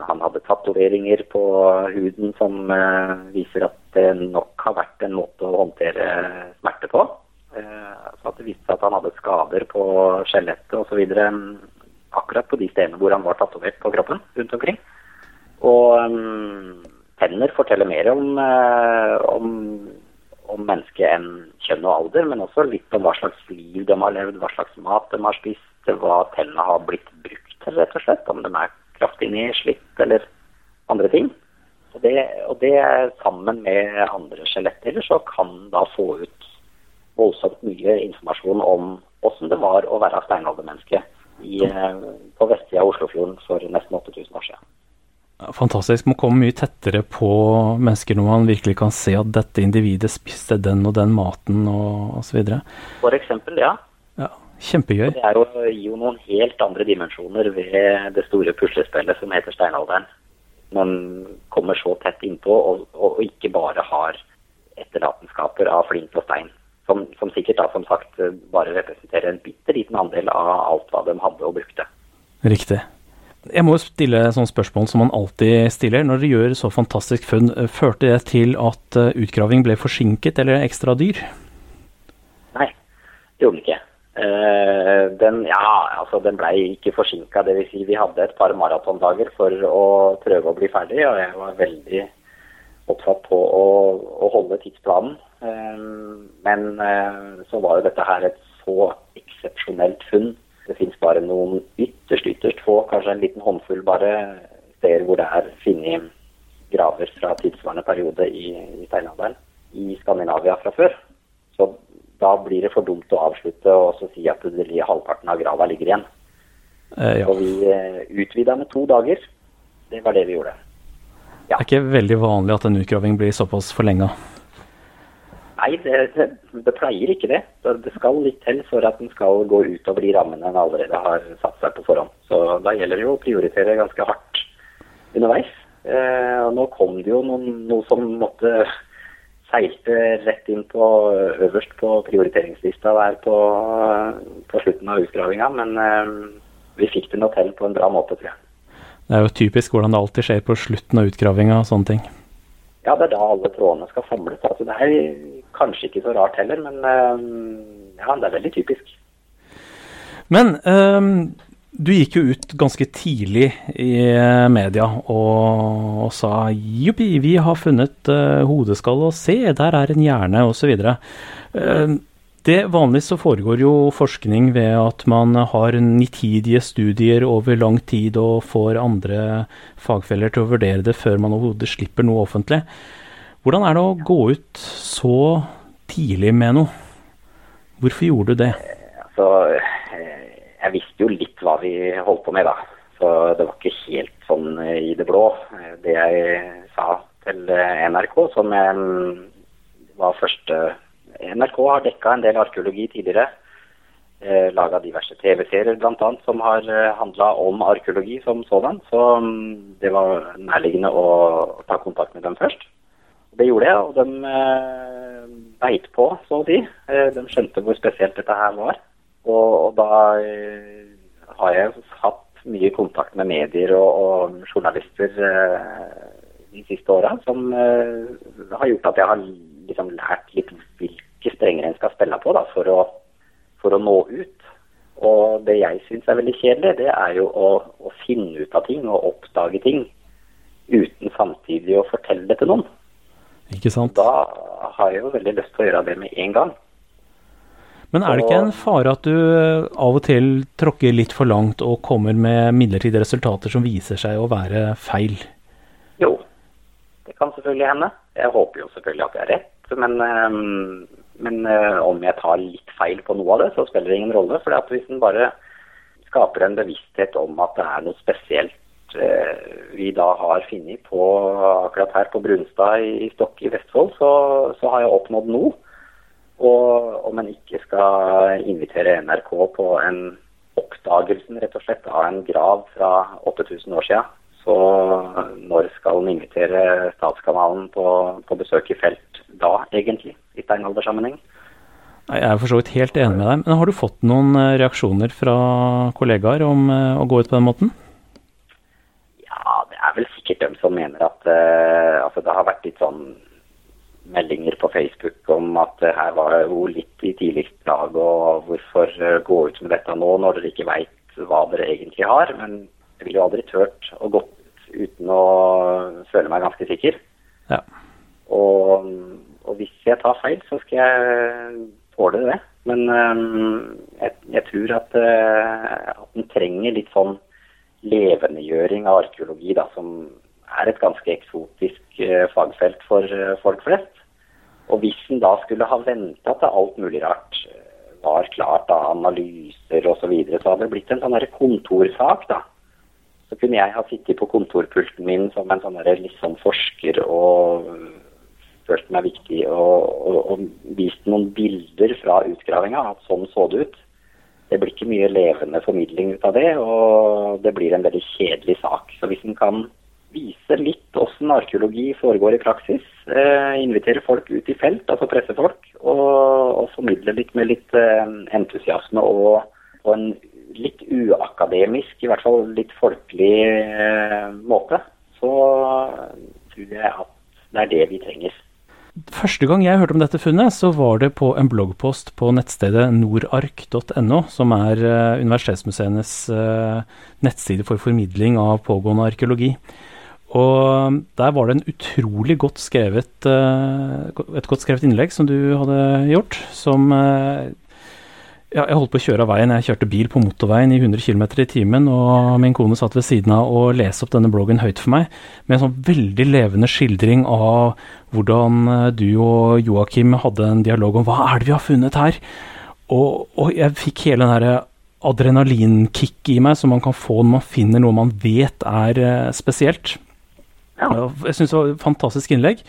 D: han hadde tatoveringer på huden som uh, viser at det nok har vært en måte å håndtere smerte på. Uh, så at det viste seg at han hadde skader på skjelettet osv. akkurat på de stedene hvor han var tatovert på kroppen rundt omkring. Og um, tenner forteller mer om, om, om mennesket enn kjønn og alder, men også litt om hva slags liv de har levd, hva slags mat de har spist, hva tennene har blitt brukt til, rett og slett. Om de er kraftig nedslitt eller andre ting. Og det, og det sammen med andre skjeletter så kan da få ut voldsomt mye informasjon om åssen det var å være steinaldermenneske på vestsida av Oslofjorden for nesten 8000 år siden.
C: Fantastisk. Man kommer mye tettere på mennesker når man virkelig kan se at dette individet spiste den og den maten og osv.
D: For eksempel, ja.
C: Kjempegøy.
D: Det er jo, gir jo noen helt andre dimensjoner ved det store puslespillet som heter steinalderen. Man kommer så tett innpå og, og ikke bare har etterlatenskaper av flint og stein. Som, som, sikkert da, som sagt, bare representerer en bitte liten andel av alt hva de hadde og brukte.
C: Riktig. Jeg må jo stille sånne spørsmål som man alltid stiller. Når dere gjør så fantastisk funn, førte det til at eh, utgraving ble forsinket eller ekstra dyr?
D: Nei, det gjorde den ikke. Uh, den, ja, altså den ble ikke forsinka. Dvs. Si vi hadde et par maratondager for å prøve å bli ferdig, og jeg var veldig oppsatt på å, å holde tidsplanen. Uh, men uh, så var jo dette her et så eksepsjonelt funn. Det fins bare noen ytterst, ytterst få, kanskje en liten håndfull bare, steder hvor det er funnet graver fra tilsvarende periode i, i steinalderen i Skandinavia fra før. Så da blir det for dumt å avslutte og si at halvparten av grava ligger igjen.
C: Eh, ja.
D: Så vi uh, utvida med to dager. Det var det vi gjorde.
C: Ja. Det er ikke veldig vanlig at en utgraving blir såpass forlenga?
D: Nei, det, det, det, pleier ikke det. Det skal litt til for at den skal gå utover de rammene en allerede har satt seg på forhånd. Så da gjelder det jo å prioritere ganske hardt underveis. Eh, og nå kom det jo noen, noe som måtte seilte rett inn på øverst på prioriteringslista der på, på slutten av utgravinga. Men eh, vi fikk det nå til på en bra måte, tror jeg.
C: Det er jo typisk hvordan det alltid skjer på slutten av utgravinga og sånne ting.
D: Ja, det er da alle trådene skal samles. Altså, det er kanskje ikke så rart heller, men ja, det er veldig typisk.
C: Men um du gikk jo ut ganske tidlig i media og, og sa juppi, vi har funnet uh, hodeskall, og se, der er en hjerne, osv. Uh, det Vanligvis så foregår jo forskning ved at man har nitidige studier over lang tid og får andre fagfeller til å vurdere det før man overhodet slipper noe offentlig. Hvordan er det å gå ut så tidlig med noe? Hvorfor gjorde du det?
D: Altså, jeg visste jo litt hva vi holdt på med, da. Så det var ikke helt sånn eh, i det blå. Det jeg sa til eh, NRK, som var første NRK har dekka en del arkeologi tidligere. Eh, Laga diverse TV-serier bl.a. som har eh, handla om arkeologi som sådan. Så um, det var nærliggende å ta kontakt med dem først. Det gjorde jeg, og de eh, beit på, så å si. Eh, de skjønte hvor spesielt dette her var. Og, og da eh, har jeg hatt mye kontakt med medier og, og journalister eh, de siste åra, som eh, har gjort at jeg har liksom lært litt hvilke strenger en skal spille på da, for, å, for å nå ut. Og det jeg syns er veldig kjedelig, det er jo å, å, finne ut av ting og oppdage ting uten samtidig å fortelle det til noen.
C: Ikke sant?
D: Da har jeg jo veldig lyst til å gjøre det med en gang.
C: Men er det ikke en fare at du eh, av og til tråkker litt for langt og kommer med midlertidige resultater som viser seg å være feil?
D: Jo, det kan selvfølgelig hende. Jeg håper jo selvfølgelig at jeg er rett. Men, ehm, men eh, om jeg tar litt feil på noe av det, så spiller det ingen rolle. For hvis en bare skaper en bevissthet om at det er noe spesielt eh, vi da har funnet på akkurat her på Brunstad i Stokke i Vestfold, så, så har jeg oppnådd noe. Og om en ikke skal invitere NRK på en oppdagelsen rett og slett av en grav fra 8000 år siden, så når skal en invitere Statskanalen på, på besøk i felt da, egentlig, i steinaldersammenheng?
C: Jeg er for så vidt helt enig med deg, men har du fått noen eh, reaksjoner fra kollegaer om eh, å gå ut på den måten?
D: Ja, det er vel sikkert dem som mener at uh, altså det har vært litt sånn meldinger på Facebook om at her var hun litt i tidligst lag, og hvorfor eh, gå ut med dette nå når dere ikke veit hva dere egentlig har. Men jeg ville jo aldri turt å gå ut uten å føle meg ganske sikker.
C: Ja.
D: Og, og, hvis jeg tar feil, så skal jeg tåle det. Men um, jeg, jeg, tror at, uh, at den trenger litt sånn levendegjøring av arkeologi, da, som er et ganske eksotisk fagfelt for folk flest. Og hvis en da skulle ha venta til alt mulig rart eh, var klart da, analyser osv., så, videre, så hadde det blitt en sånn kontorsak. da. Så kunne jeg ha sittet på kontorpulten min som en sånn liksom forsker og følt meg viktig og, og, og, vist noen bilder fra utgravinga, at sånn så det ut. Det blir ikke mye levende formidling ut av det, og det blir en veldig kjedelig sak. Så hvis en kan vise litt hvordan arkeologi foregår i praksis. Eh, invitere folk ut i felt, altså pressefolk, og, og formidle litt med litt eh, entusiasme og på en litt uakademisk, i hvert fall litt folkelig eh, måte. Så tror jeg at det er det vi trenger.
C: Første gang jeg hørte om dette funnet, så var det på en bloggpost på nettstedet norark.no, som er uh, universitetsmuseenes uh, nettside for formidling av pågående arkeologi. Og der var det en utrolig godt skrevet, eh, et godt skrevet innlegg som du hadde gjort, som eh, ja, jeg holdt på å kjøre av veien. Jeg kjørte bil på motorveien i 100 km i timen, og min kone satt ved siden av og leste opp denne bloggen høyt for meg, med en sånn veldig levende skildring av hvordan eh, du og Joakim hadde en dialog om hva er det vi har funnet her? Og, og jeg fikk hele den herre adrenalinkick i meg som man kan få når man finner noe man vet er spesielt.
D: Ja.
C: Jeg syns det var et fantastisk innlegg.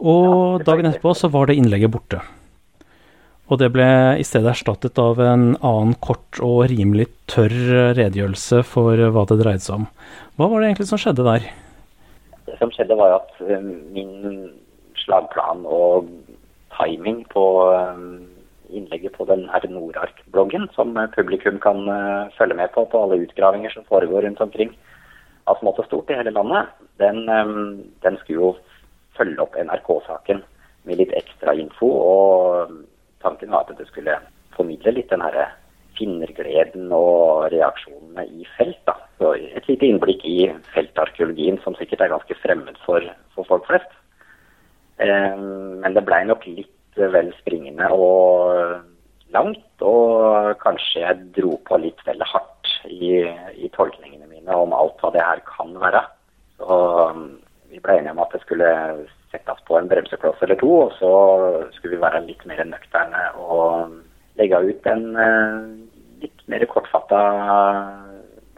C: Og
D: Ja,
C: dagen etterpå så var det innlegget borte. Og det ble i stedet erstattet av en annen kort og rimelig tørr redegjørelse for hva det dreide seg om. Hva var det egentlig som skjedde der?
D: Det som skjedde var at eh, min slagplan og timing på eh, innlegget på den her Norark-bloggen, som eh, publikum kan følge med på på alle utgravinger som foregår rundt omkring av smått og stort i hele landet, den, eh, den skulle jo følge opp NRK-saken med litt ekstra info. og Tanken var at det skulle formidle litt den herre finnergleden og reaksjonene i felt. da. Så Et lite innblikk i feltarkeologien som sikkert er ganske fremmed for, for folk flest. Eh, men det blei nok litt vel springende og langt, og kanskje jeg dro på litt vel hardt i, i tolkningene mine om alt hva det her kan være. Så um, vi ble enige om at det skulle settes på en bremsekloss eller to, og så skulle vi være litt mer nøkterne og legge ut en eh, litt mer kortfatta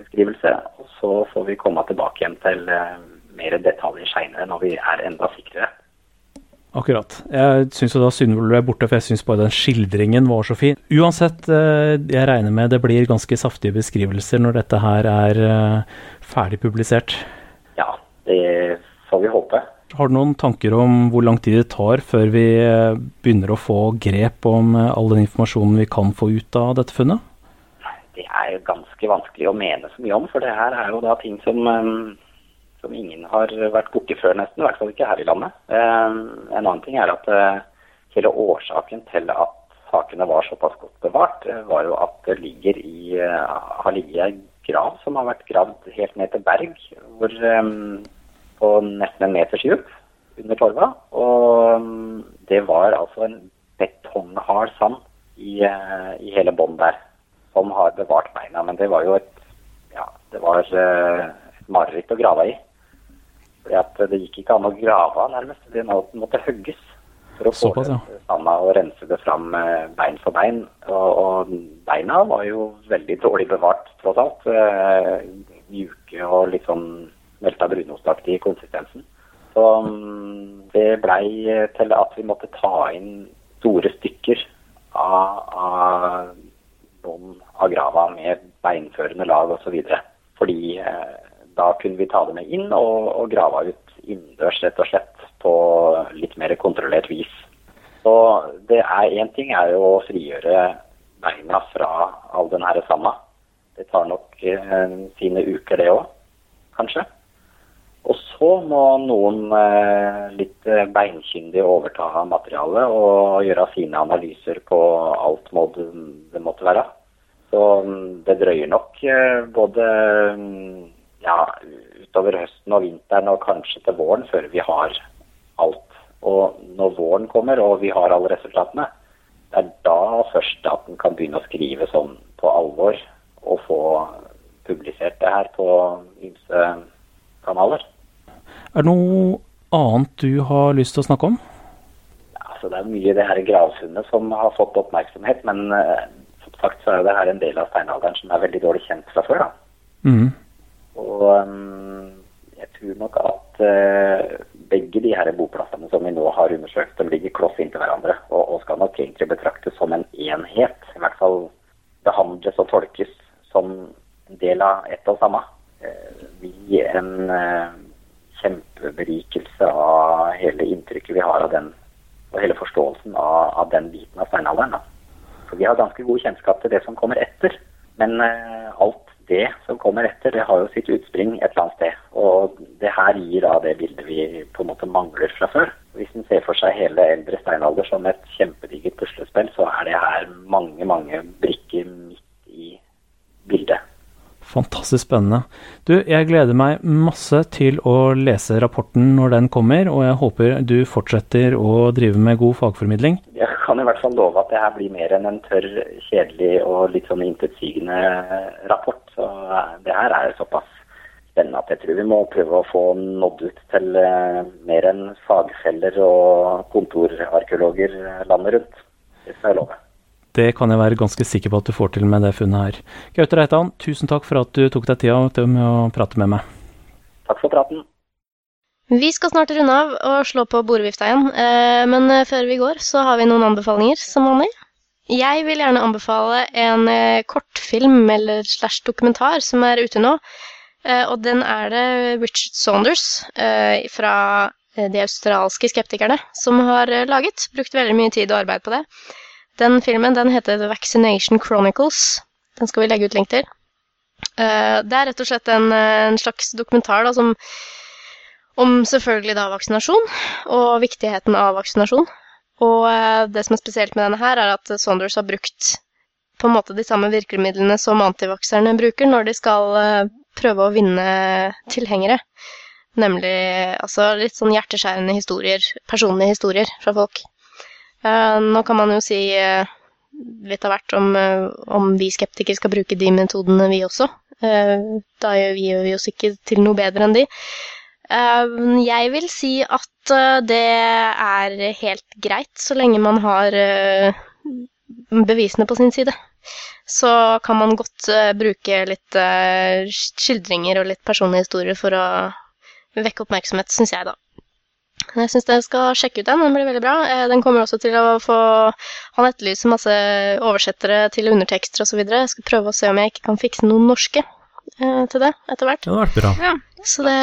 D: beskrivelse. Og så får vi komme tilbake igjen til eh, mer detaljer seinere når vi er enda sikrere.
C: Akkurat. Jeg syns jo da synd ble borte, for jeg syns bare den skildringen var så fin. Uansett, eh, jeg regner med det blir ganske saftige beskrivelser når dette her er ferdig publisert.
D: Ja, det får vi håpe.
C: Har du noen tanker om hvor lang tid det tar før vi eh, begynner å få grep om eh, all den informasjonen vi kan få ut av dette funnet?
D: Det er jo ganske vanskelig å mene så mye om, for det her er jo da ting som, eh, som ingen har vært borti før, nesten. I hvert fall ikke her i landet. En annen ting er at hele årsaken til at sakene var såpass godt bevart, var jo at det ligger i, har ligget grav som har vært gravd helt ned til Berg, hvor, um, på nesten en meters dyp under torva. Og um, det var altså en betonghard sand i, uh, i hele bånn der, som har bevart beina. Men det var jo et ja, det var uh, et mareritt å grave i. Fordi at det gikk ikke an å grave av nærmest. Det måtte hugges for å få
C: Såpass, ja.
D: sanda og rense det fram eh, bein for bein. Og, og beina var jo veldig dårlig bevart, tross alt. Eh, mjuke og litt sånn velta brunostaktig i konsistensen. Så mm, det blei til at vi måtte ta inn store stykker av, av bånd av grava med beinførende lag osv. Fordi eh, da kunne vi ta det med inn og, og grava ut innendørs, rett og slett, på litt mer kontrollert vis. Så det er én ting er jo å frigjøre beina fra all den her sanda. Det tar nok eh, sine uker, det òg, kanskje. Og så må noen eh, litt beinkyndig overta materialet og gjøre sine analyser på alt må det, det måtte være. Så mm, det drøyer nok eh, både mm, ja, utover høsten og vinteren og kanskje til våren før vi har alt. Og når våren kommer og vi har alle resultatene, det er da først at en kan begynne å skrive sånn på alvor og få publisert det her på ymse kanaler.
C: Er det noe annet du har lyst til å snakke om?
D: Altså, det er mye det her gravfunnet som har fått oppmerksomhet, men eh, som sagt så er det her en del av steinalderen som er veldig dårlig kjent fra før.
C: Mhm.
D: Og um, jeg tror nok at eh, begge de her boplassene som vi nå har undersøkt, de ligger kloss inntil hverandre og, og skal nok egentlig betraktes som en enhet. I hvert fall behandles og tolkes som en del av ett og samme. Vi gir en eh, kjempeberikelse av hele inntrykket vi har av den, og hele forståelsen av, av den biten av steinalderen. Vi har ganske god kjennskap til det som kommer etter. Men eh, alt det som kommer etter, det har jo sitt utspring et eller annet sted. Og det her gir da det bildet vi på en måte mangler fra før. Hvis en ser for seg hele eldre steinalder som et kjempedigert puslespill, så er det her mange, mange brikker midt i bildet.
C: Fantastisk spennende. Du, jeg gleder meg masse til å lese rapporten når den kommer, og jeg håper du fortsetter å drive med god fagformidling.
D: Jeg kan i hvert fall love at det her blir mer enn en tørr, kjedelig og litt sånn intetsigende rapport. Så eh, det her er såpass spennende at jeg tror vi må prøve å få nådd ut til eh, mer enn fagfeller og kontorarkeologer landet rundt. Det skal jeg love.
C: Det kan jeg være ganske sikker på at du får til med det funnet her. Gaute Reitan, tusen takk for at du tok deg tida til med å prate med meg.
D: Takk for praten.
A: Vi skal snart runde av og slå på bordvifta igjen, eh, men eh, før vi går, så har vi noen anbefalinger, som vanlig. Jeg vil gjerne anbefale en eh, kortfilm eller slash dokumentar som er ute nå, og den er det Richard Saunders fra de australske skeptikerne som har laget. Brukt veldig mye tid og arbeid på det. Den filmen den heter The Vaccination Chronicles. Den skal vi legge ut link til. Det er rett og slett en, en slags dokumentar da, som om selvfølgelig da vaksinasjon, og viktigheten av vaksinasjon. Og eh, det som er spesielt med denne her, er at Saunders har brukt på en måte de samme virkemidlene som antivakserne bruker når de skal eh, prøve å vinne tilhengere. Nemlig altså litt sånn hjerteskjærende historier, personlige historier fra folk. Eh, nå kan man jo si litt av hvert om, om vi skeptikere skal bruke de metodene, vi også. Da gjør vi, oss ikke til noe bedre enn de. Jeg vil si at eh, det er helt greit, så lenge man har eh, bevisene på sin side. Så kan man godt eh, bruke litt skildringer og litt personlige historier for å vekke oppmerksomhet, syns jeg, da. Jeg syns dere skal sjekke ut den. Den blir veldig bra. Den kommer også til å få Han etterlyser masse oversettere til undertekster osv. Jeg skal prøve å se om jeg ikke kan fikse noen norske til det etter hvert.
C: Det vært bra.
A: Ja. Så det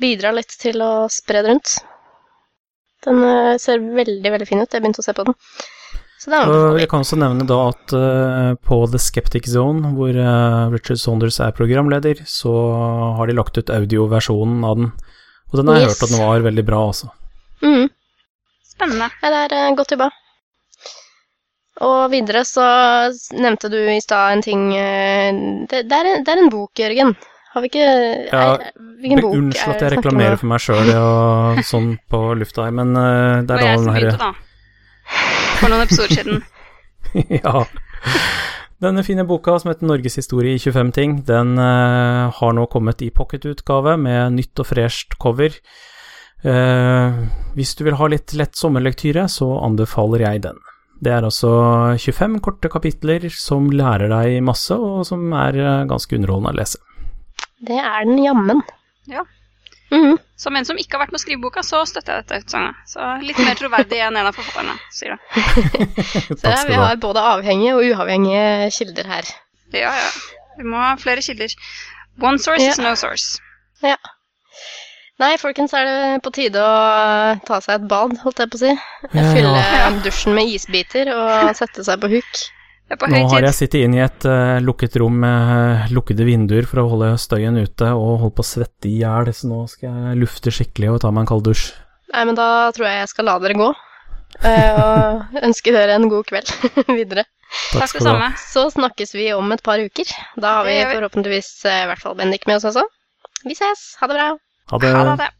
A: bidrar litt til å spre det rundt. Den uh, ser veldig, veldig fin ut. Jeg begynte å se på den.
C: Så det jeg kan også nevne da at på The Skeptic Zone, hvor Richard Saunders er programleder, så har de lagt ut audioversjonen av den. Og den har jeg yes. hørt at den var veldig bra, altså.
A: Mm.
B: Spennende.
A: Ja, det er godt jobba. Og videre så nevnte du i stad en ting det, det, er en, det er en bok, Jørgen. Har vi ikke
C: ja, Hvilken bok Unnskyld at jeg reklamerer for meg sjøl og sånn på lufta her, men uh, det er da den herre
B: da. For noen episoder siden.
C: ja. Denne fine boka som heter 'Norgeshistorie i 25 ting', den uh, har nå kommet i pocketutgave med nytt og fresht cover. Uh, hvis du vil ha litt lett sommerlektyre, så anbefaler jeg den. Det er altså 25 korte kapitler som lærer deg masse, og som er ganske underholdende å lese.
A: Det er den jammen.
B: Ja.
A: Mm.
B: Som en som ikke har vært med å skrive boka, så støtter jeg dette utsagnet. Så litt mer troverdig enn en av forfatterne, sier
A: det. så vi har både avhengige og uavhengige kilder her.
B: Ja, ja. Vi må ha flere kilder. One source ja. is no source.
A: Ja. Nei, folkens, er det på tide å ta seg et bad, holdt jeg på å si. Fylle ja. dusjen med isbiter og sette seg på huk.
C: Nå har jeg sittet inn i et uh, lukket rom med uh, lukkede vinduer for å holde støyen ute, og holdt på å svette i hjel, så nå skal jeg lufte skikkelig og ta meg en kald dusj.
A: Nei, men da tror jeg jeg skal la dere gå, uh, og ønske dere en god kveld videre.
B: Takk skal du ha.
A: Så snakkes vi om et par uker. Da har vi forhåpentligvis i hvert fall Bendik med oss også. Vi ses. Ha det bra.
C: Ha det.
B: Ha det.